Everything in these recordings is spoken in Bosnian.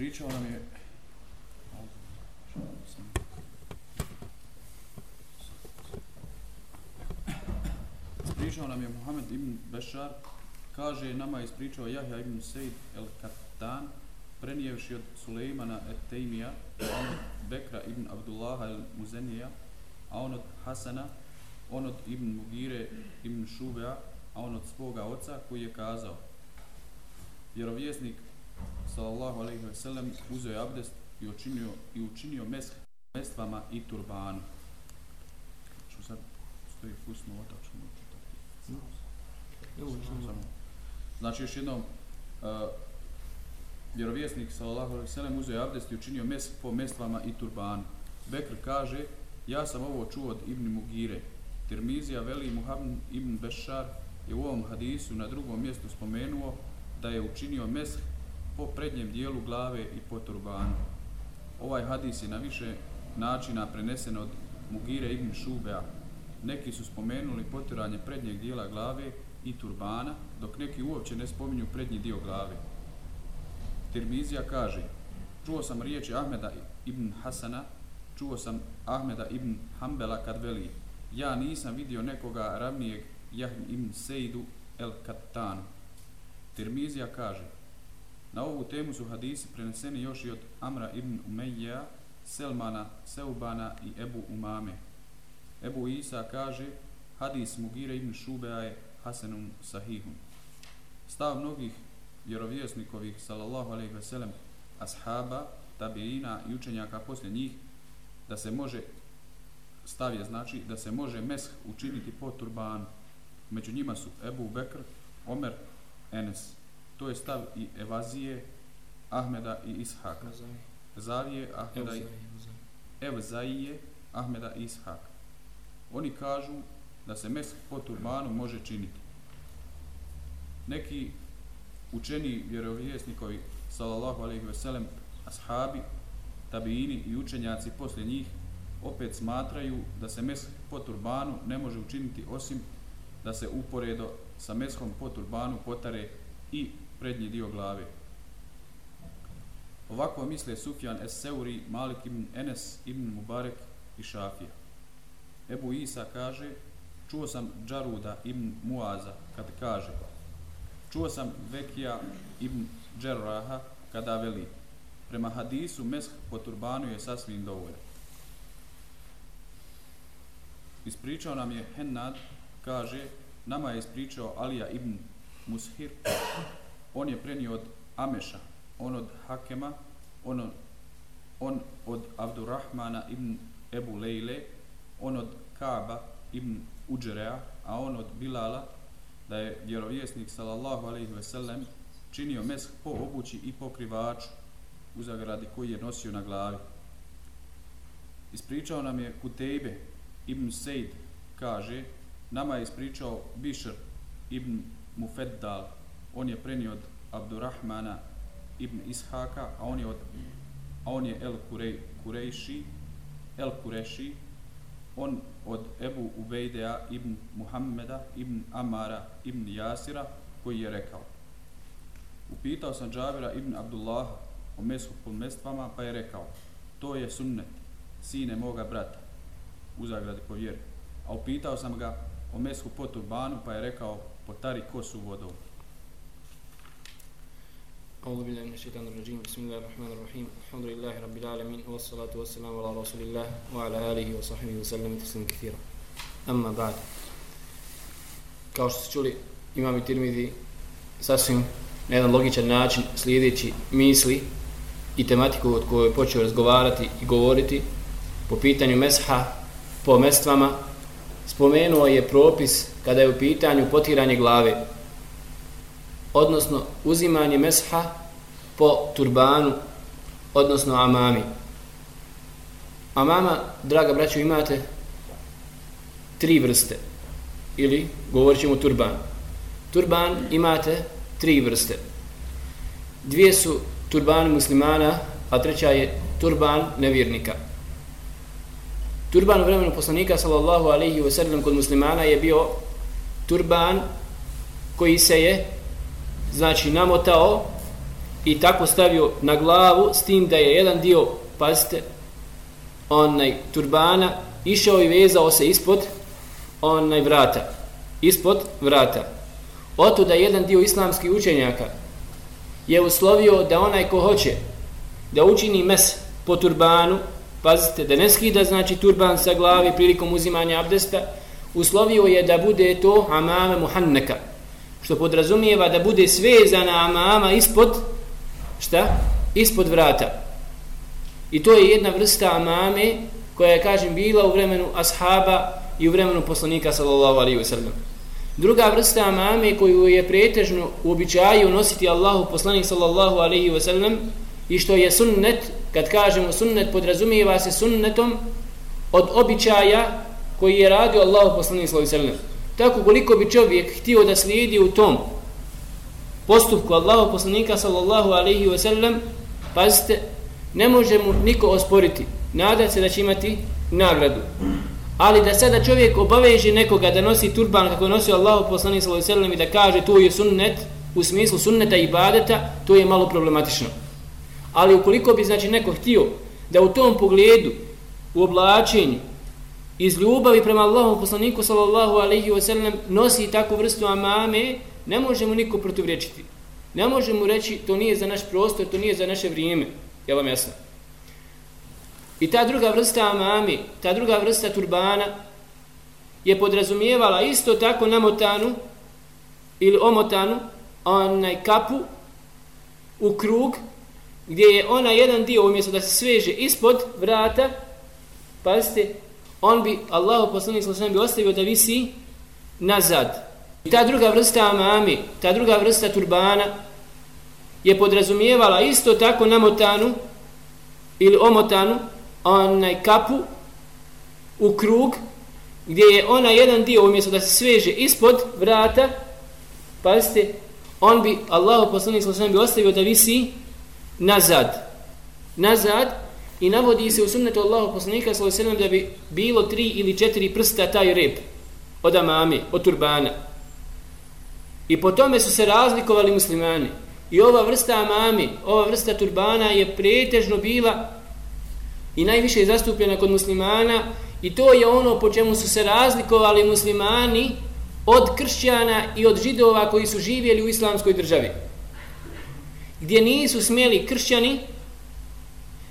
Pričao nam je Ispričao nam je Muhammed ibn Bešar kaže nama je ispričao Jahja ibn Sejd el Katan prenijevši od Sulejmana et Tejmija on od Bekra ibn Abdullaha el Muzenija a on od Hasana on od ibn Mugire ibn Šubea a on od svoga oca koji je kazao vjerovjesnik sallallahu alejhi ve sellem uzeo je abdest i učinio i učinio mesk mestvama i turbanu. Što sad stoji fusno otačno čitati. Znači još jednom uh, vjerovjesnik sallallahu alejhi ve sellem uzeo je abdest i učinio mesk po mestvama i turbanu. Bekr kaže ja sam ovo čuo od Ibn Mugire. Tirmizija veli Muhammed ibn Bešar je u ovom hadisu na drugom mjestu spomenuo da je učinio mesk po prednjem dijelu glave i po turbanu. Ovaj hadis je na više načina prenesen od Mugire ibn Šubea. Neki su spomenuli potiranje prednjeg dijela glave i turbana, dok neki uopće ne spominju prednji dio glave. Tirmizija kaže, čuo sam riječi Ahmeda ibn Hasana, čuo sam Ahmeda ibn Hambela kad veli, ja nisam vidio nekoga ravnijeg Jahn ibn Sejdu el Katanu. Tirmizija kaže, Na ovu temu su hadisi preneseni još i od Amra ibn Umejja, Selmana, Seubana i Ebu Umame. Ebu Isa kaže, hadis Mugire ibn Šubea je Hasanum Sahihun. Stav mnogih vjerovjesnikovih, sallallahu alaihi ve sellem, ashaba, tabiina i učenjaka poslije njih, da se može, stav je znači, da se može mesh učiniti po turbanu. Među njima su Ebu Bekr, Omer, Enes. To je stav i Evazije, Ahmeda i Ishaka. Zavije, Ahmeda i Evzaije, Ahmeda i Ishaka. Oni kažu da se mesk po turbanu može činiti. Neki učeni vjerovjesnikovi, sallallahu alaihi ve sellem, ashabi, tabiini i učenjaci poslije njih opet smatraju da se mesk po turbanu ne može učiniti osim da se uporedo sa meskom po turbanu potare i prednji dio glave. Ovako misle Sufjan es Seuri, Malik ibn Enes ibn Mubarek i Šafija. Ebu Isa kaže, čuo sam Džaruda ibn Muaza kad kaže, čuo sam Vekija ibn Džerraha kada veli, prema hadisu mesh po turbanu je sasvim dovoljan. Ispričao nam je Hennad, kaže, nama je ispričao Alija ibn Mushir, on je prenio od Ameša, on od Hakema, on od, on od Abdurrahmana ibn Ebu Lejle, on od Kaaba ibn Uđerea, a on od Bilala, da je vjerovjesnik sallallahu alaihi ve sellem činio mesh po obući i pokrivaču u zagradi koji je nosio na glavi. Ispričao nam je Kutejbe ibn Sejd, kaže, nama je ispričao Bišr ibn Mufeddal, on je prenio od Abdurrahmana ibn Ishaka, a on je od a on je El Kurej, Kurejši, El Kureši, on od Ebu Ubejdea ibn Muhammeda ibn Amara ibn Jasira, koji je rekao. Upitao sam Džabira ibn Abdullaha o mesu pod mestvama, pa je rekao, to je sunnet, sine moga brata, u zagradi po vjeri. A upitao sam ga o mesu po turbanu, pa je rekao, potari kosu vodom. أعوذ بالله من الشيطان الرجيم بسم الله الرحمن الرحيم الحمد لله رب العالمين والصلاة والسلام على رسول الله وعلى آله وصحبه وسلم تسلم كثيرا أما بعد kao što ste čuli imam i tirmidi sasvim na jedan logičan način slijedeći misli i tematiku od kojoj je počeo razgovarati i govoriti po pitanju mesha po mestvama spomenuo je propis kada je u pitanju potiranje glave odnosno uzimanje mesha po turbanu, odnosno amami. Amama, draga braćo, imate tri vrste, ili govorit ćemo turban. Turban imate tri vrste. Dvije su turban muslimana, a treća je turban nevjernika. Turban u vremenu poslanika, sallallahu alaihi wa sallam, kod muslimana je bio turban koji se je znači namotao i tako stavio na glavu s tim da je jedan dio, pazite, onaj turbana išao i vezao se ispod onaj vrata. Ispod vrata. Oto da jedan dio islamskih učenjaka je uslovio da onaj ko hoće da učini mes po turbanu, pazite, da ne skida znači turban sa glavi prilikom uzimanja abdesta, uslovio je da bude to amame muhanneka, što podrazumijeva da bude svezana amama ispod, šta? Ispod vrata. I to je jedna vrsta amame koja je, kažem, bila u vremenu ashaba i u vremenu poslanika sallallahu alaihi wa sallam. Druga vrsta amame koju je pretežno u običaju nositi Allahu poslanik sallallahu alaihi wa sallam i što je sunnet, kad kažemo sunnet, podrazumijeva se sunnetom od običaja koji je radio Allahu poslanik sallallahu alaihi wa sallam. Tako koliko bi čovjek htio da slijedi u tom postupku Allahu poslanika sallallahu alaihi wa sallam, pazite, ne može mu niko osporiti. Nada se da će imati nagradu. Ali da sada čovjek obaveže nekoga da nosi turban kako nosio Allahu poslanik sallallahu alejhi ve i da kaže to je sunnet u smislu sunneta i ibadeta, to je malo problematično. Ali ukoliko bi znači neko htio da u tom pogledu u oblačenju iz ljubavi prema Allahu poslaniku sallallahu alejhi ve sellem nosi takvu vrstu amame, ne može mu niko protivrečiti. Ne može mu reći to nije za naš prostor, to nije za naše vrijeme. Je vam jasno? I ta druga vrsta amami, ta druga vrsta turbana je podrazumijevala isto tako namotanu ili omotanu onaj kapu u krug gdje je ona jedan dio umjesto da se sveže ispod vrata pazite, on bi Allahu poslanik sallallahu bi ostavio da visi nazad. I ta druga vrsta amami, ta druga vrsta turbana je podrazumijevala isto tako namotanu ili omotanu onaj kapu u krug gdje je ona jedan dio umjesto da se sveže ispod vrata pazite on bi Allahu poslanik sallallahu bi ostavio da visi nazad nazad i navodi se u sunnetu Allahu poslanika sallallahu da bi bilo tri ili četiri prsta taj rep od amame, od turbana i po tome su se razlikovali muslimani i ova vrsta amami, ova vrsta turbana je pretežno bila i najviše je zastupljena kod muslimana i to je ono po čemu su se razlikovali muslimani od kršćana i od židova koji su živjeli u islamskoj državi. Gdje nisu smjeli kršćani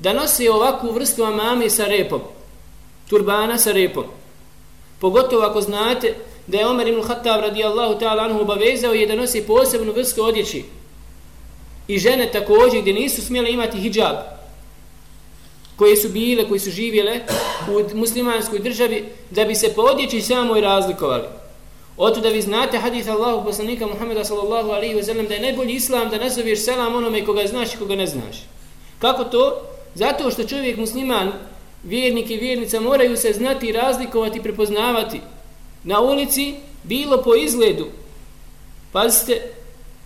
da nose ovakvu vrstu amame sa repom, turbana sa repom. Pogotovo ako znate da je Omer ibn Khattab radijallahu ta'ala anhu obavezao je da nosi posebnu vrstu odjeći. I žene također gdje nisu smjele imati hijab, koje su bile, koje su živjele u muslimanskoj državi, da bi se po odjeći samo i razlikovali. Oto da vi znate hadith Allahu poslanika Muhammeda sallallahu alaihi wa sallam da je najbolji islam da nazoveš selam onome koga znaš i koga ne znaš. Kako to? Zato što čovjek musliman, vjernik i vjernica moraju se znati razlikovati i prepoznavati. Na ulici, bilo po izgledu, pazite,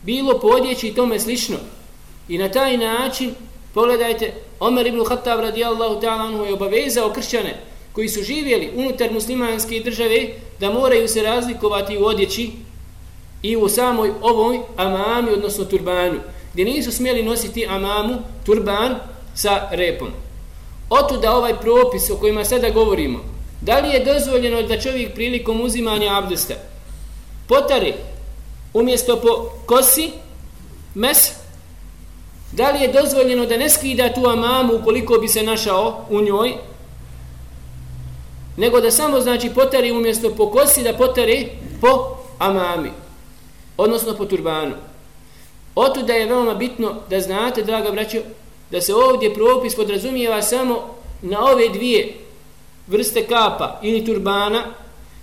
bilo po odjeći i tome slično. I na taj način, pogledajte, Omer ibn Khattab radijallahu ta'ala anhu je obavezao kršćane koji su živjeli unutar muslimanske države da moraju se razlikovati u odjeći i u samoj ovoj amami, odnosno turbanu, gdje nisu smjeli nositi amamu, turban sa repom. Otuda ovaj propis o kojima sada govorimo, da li je dozvoljeno da čovjek prilikom uzimanja abdesta potari umjesto po kosi mes Da li je dozvoljeno da ne skida tu amamu ukoliko bi se našao u njoj, nego da samo znači potari umjesto po kosi da potari po amami, odnosno po turbanu. Otuda je veoma bitno da znate, draga braćo, da se ovdje propis podrazumijeva samo na ove dvije vrste kapa ili turbana,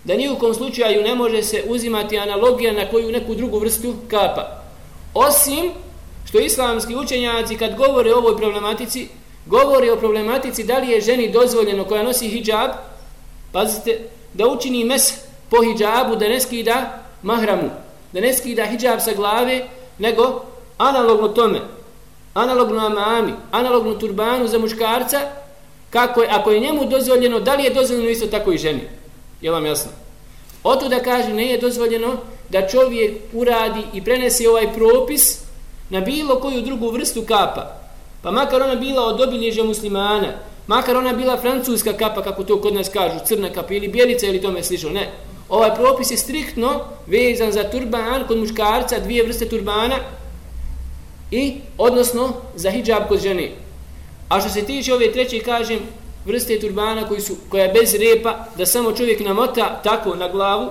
da nijukom slučaju ne može se uzimati analogija na koju neku drugu vrstu kapa. Osim što islamski učenjaci kad govore o ovoj problematici, govore o problematici da li je ženi dozvoljeno koja nosi hijab, pazite, da učini mes po hijabu, da ne skida mahramu, da ne skida hijab sa glave, nego analogno tome, analogno amami, analogno turbanu za muškarca, kako je, ako je njemu dozvoljeno, da li je dozvoljeno isto tako i ženi? Je vam jasno? Oto da kaže, ne je dozvoljeno da čovjek uradi i prenese ovaj propis na bilo koju drugu vrstu kapa, pa makar ona bila od obilježja muslimana, makar ona bila francuska kapa, kako to kod nas kažu, crna kapa ili bijelica ili tome slično, ne. Ovaj propis je striktno vezan za turban kod muškarca, dvije vrste turbana i odnosno za hijab kod žene. A što se tiče ove treće, kažem, vrste turbana koji su, koja je bez repa, da samo čovjek namota tako na glavu,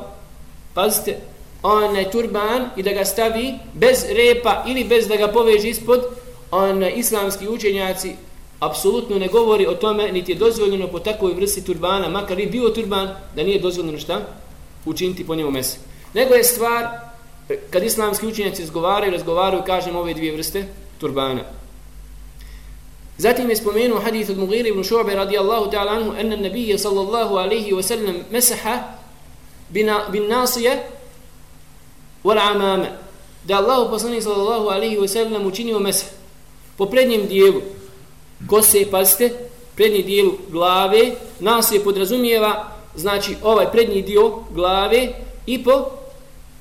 pazite, onaj turban i da ga stavi bez repa ili bez da ga poveže ispod, on islamski učenjaci apsolutno ne govori o tome, niti je dozvoljeno po takvoj vrsti turbana, makar i bio turban, da nije dozvoljeno šta učiniti po njemu mese. Nego je stvar, kad islamski učenjaci razgovaraju, razgovaraju, kažem, ove dvije vrste turbana. Zatim je spomenuo hadith od Mughira ibn Šu'be radijallahu ta'ala anhu ena nabije sallallahu alaihi wa sallam mesaha bin nasije wal amame. Da Allahu poslani sallallahu alaihi wa sallam učinio mesah po prednjem dijelu kose, pazite, prednji dijelu glave, nasije podrazumijeva, znači ovaj prednji dio glave i po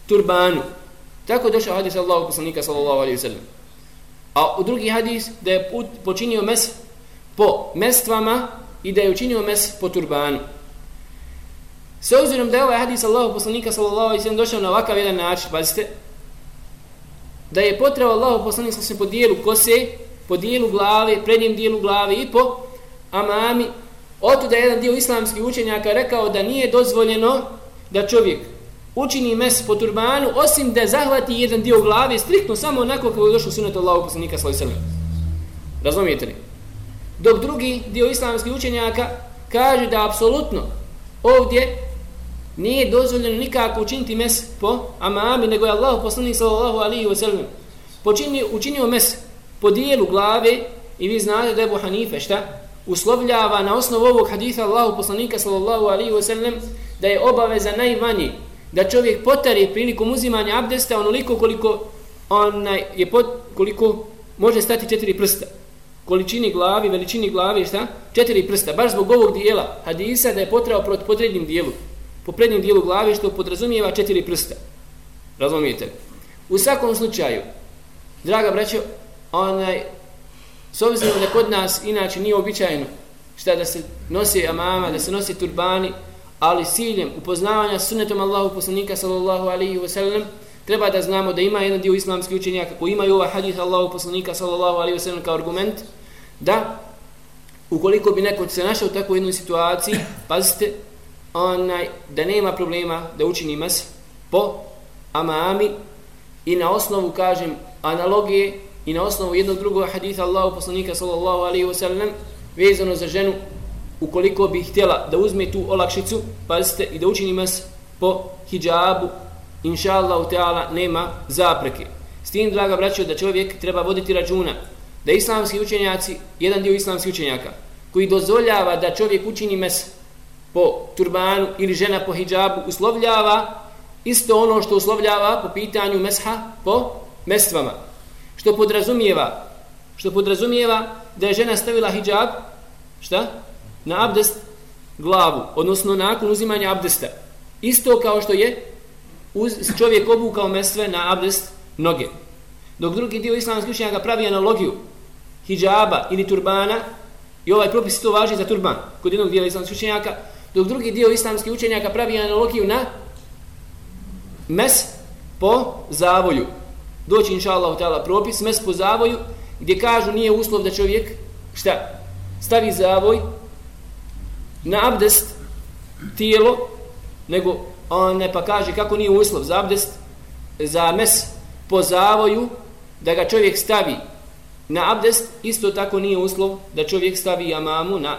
turbanu. Tako došao hadis Allahu poslanika sallallahu alaihi sallam. A u drugi hadis da je put počinio mes po mestvama i da je učinio mes po turbanu. S obzirom da je ovaj hadis Allahu poslanika sallallahu alejhi ve sellem došao na ovakav jedan način, pazite, da je potrebao Allahu poslanik sallallahu po dijelu kose, po dijelu glave, prednjem dijelu glave i po amami, oto da je jedan dio islamskih učenjaka rekao da nije dozvoljeno da čovjek učini mes po turbanu, osim da zahvati jedan dio glave, striktno samo onako kako je došlo sunet Allahog poslanika sallallahu alejhi ve sellem. Razumijete li? Dok drugi dio islamskih učenjaka kaže da apsolutno ovdje nije dozvoljeno nikako učiniti mes po amami, nego je Allah poslanik sallallahu alihi wa sallam počinio, učinio mes po dijelu glave i vi znate da je Ebu Hanife šta? Uslovljava na osnovu ovog haditha Allahu poslanika sallallahu alihi wa sallam da je obaveza najmanji da čovjek potari prilikom uzimanja abdesta onoliko koliko onaj je pot, koliko može stati četiri prsta količini glavi, veličini glavi, šta? Četiri prsta, baš zbog ovog dijela hadisa da je potrao pod podrednim dijelu, po prednjem dijelu glavi što podrazumijeva četiri prsta. Razumijete? U svakom slučaju, draga braćo, onaj, s obzirom da kod nas inače nije običajno šta da se nosi amama, da se nosi turbani, ali siljem upoznavanja sunnetom Allahu poslanika sallallahu alaihi wa sallam, treba da znamo da ima jedan dio islamskih učenjaka koji imaju ovaj hadith Allahu poslanika sallallahu alaihi wa sallam kao argument, da ukoliko bi neko se našao u takvoj jednoj situaciji, pazite, onaj, da nema problema da učini mes po amami i na osnovu, kažem, analogije i na osnovu jednog drugog haditha Allahu poslanika sallallahu alaihi wa sallam vezano za ženu ukoliko bi htjela da uzme tu olakšicu, pazite, i da učini mes po hijabu, inša Allahu Teala, nema zapreke. S tim, draga braćo, da čovjek treba voditi računa da islamski učenjaci, jedan dio islamskih učenjaka, koji dozvoljava da čovjek učini mes po turbanu ili žena po hijabu, uslovljava isto ono što uslovljava po pitanju mesha po mestvama. Što podrazumijeva, što podrazumijeva da je žena stavila hijab, šta? Na abdest glavu, odnosno nakon uzimanja abdesta. Isto kao što je uz, čovjek obukao mestve na abdest noge. Dok drugi dio islamskih učenjaka pravi analogiju hijaba ili turbana, i ovaj propis to važi za turban, kod jednog dijela islamskih učenjaka, dok drugi dio islamskih učenjaka pravi analogiju na mes po zavoju. Doći inša Allah propis, mes po zavoju, gdje kažu nije uslov da čovjek šta, stavi zavoj na abdest tijelo, nego on ne pa kaže kako nije uslov za abdest, za mes po zavoju, da ga čovjek stavi na abdest, isto tako nije uslov da čovjek stavi amamu na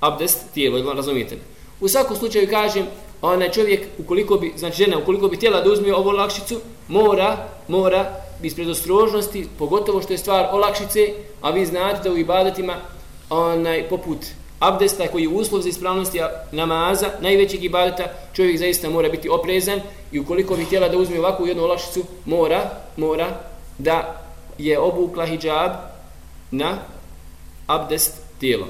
abdest tijelo, razumijete U svakom slučaju kažem, onaj čovjek, ukoliko bi, znači žena, ukoliko bi htjela da uzme ovu lakšicu, mora, mora, iz predostrožnosti, pogotovo što je stvar olakšice, a vi znate da u ibadetima, onaj, poput abdesta koji je uslov za ispravnosti namaza, najvećeg ibadeta, čovjek zaista mora biti oprezan i ukoliko bi htjela da uzme ovakvu jednu olašicu, mora, mora da je obukla hijab na abdest tijelo.